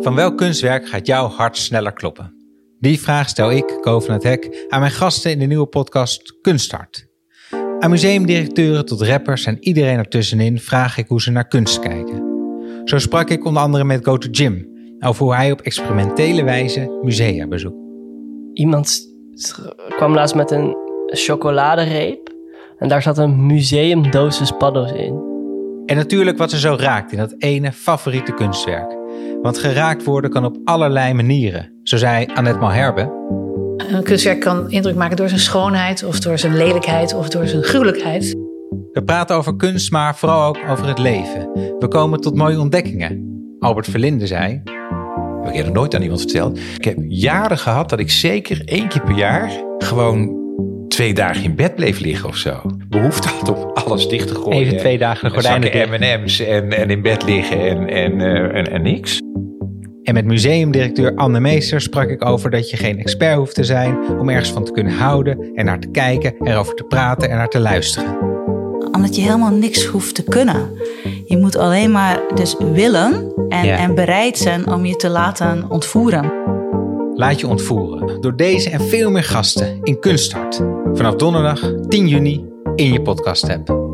Van welk kunstwerk gaat jouw hart sneller kloppen? Die vraag stel ik, Ko van het Hek, aan mijn gasten in de nieuwe podcast Kunststart. Aan museumdirecteuren tot rappers en iedereen ertussenin vraag ik hoe ze naar kunst kijken. Zo sprak ik onder andere met Go to Jim over hoe hij op experimentele wijze musea bezoekt. Iemand kwam laatst met een chocoladereep en daar zat een museumdosis paddo's in. En natuurlijk wat ze zo raakt in dat ene favoriete kunstwerk. Want geraakt worden kan op allerlei manieren, zo zei Annette Malherbe. Een kunstwerk kan indruk maken door zijn schoonheid, of door zijn lelijkheid, of door zijn gruwelijkheid. We praten over kunst, maar vooral ook over het leven. We komen tot mooie ontdekkingen. Albert Verlinde zei. Ik heb nog nooit aan iemand verteld. Ik heb jaren gehad dat ik zeker één keer per jaar gewoon twee dagen in bed bleef liggen of zo. Behoefte had om alles dicht te gooien. Even twee dagen de gordijnen dicht. M&M's en, en in bed liggen en, en, uh, en, en niks. En met museumdirecteur Anne Meester sprak ik over dat je geen expert hoeft te zijn om ergens van te kunnen houden en naar te kijken, erover te praten en naar te luisteren. Omdat je helemaal niks hoeft te kunnen. Je moet alleen maar dus willen en, Ja. en bereid zijn om je te laten ontvoeren. Laat je ontvoeren door deze en veel meer gasten in Kunststart. Vanaf donderdag 10 juni in je podcast app.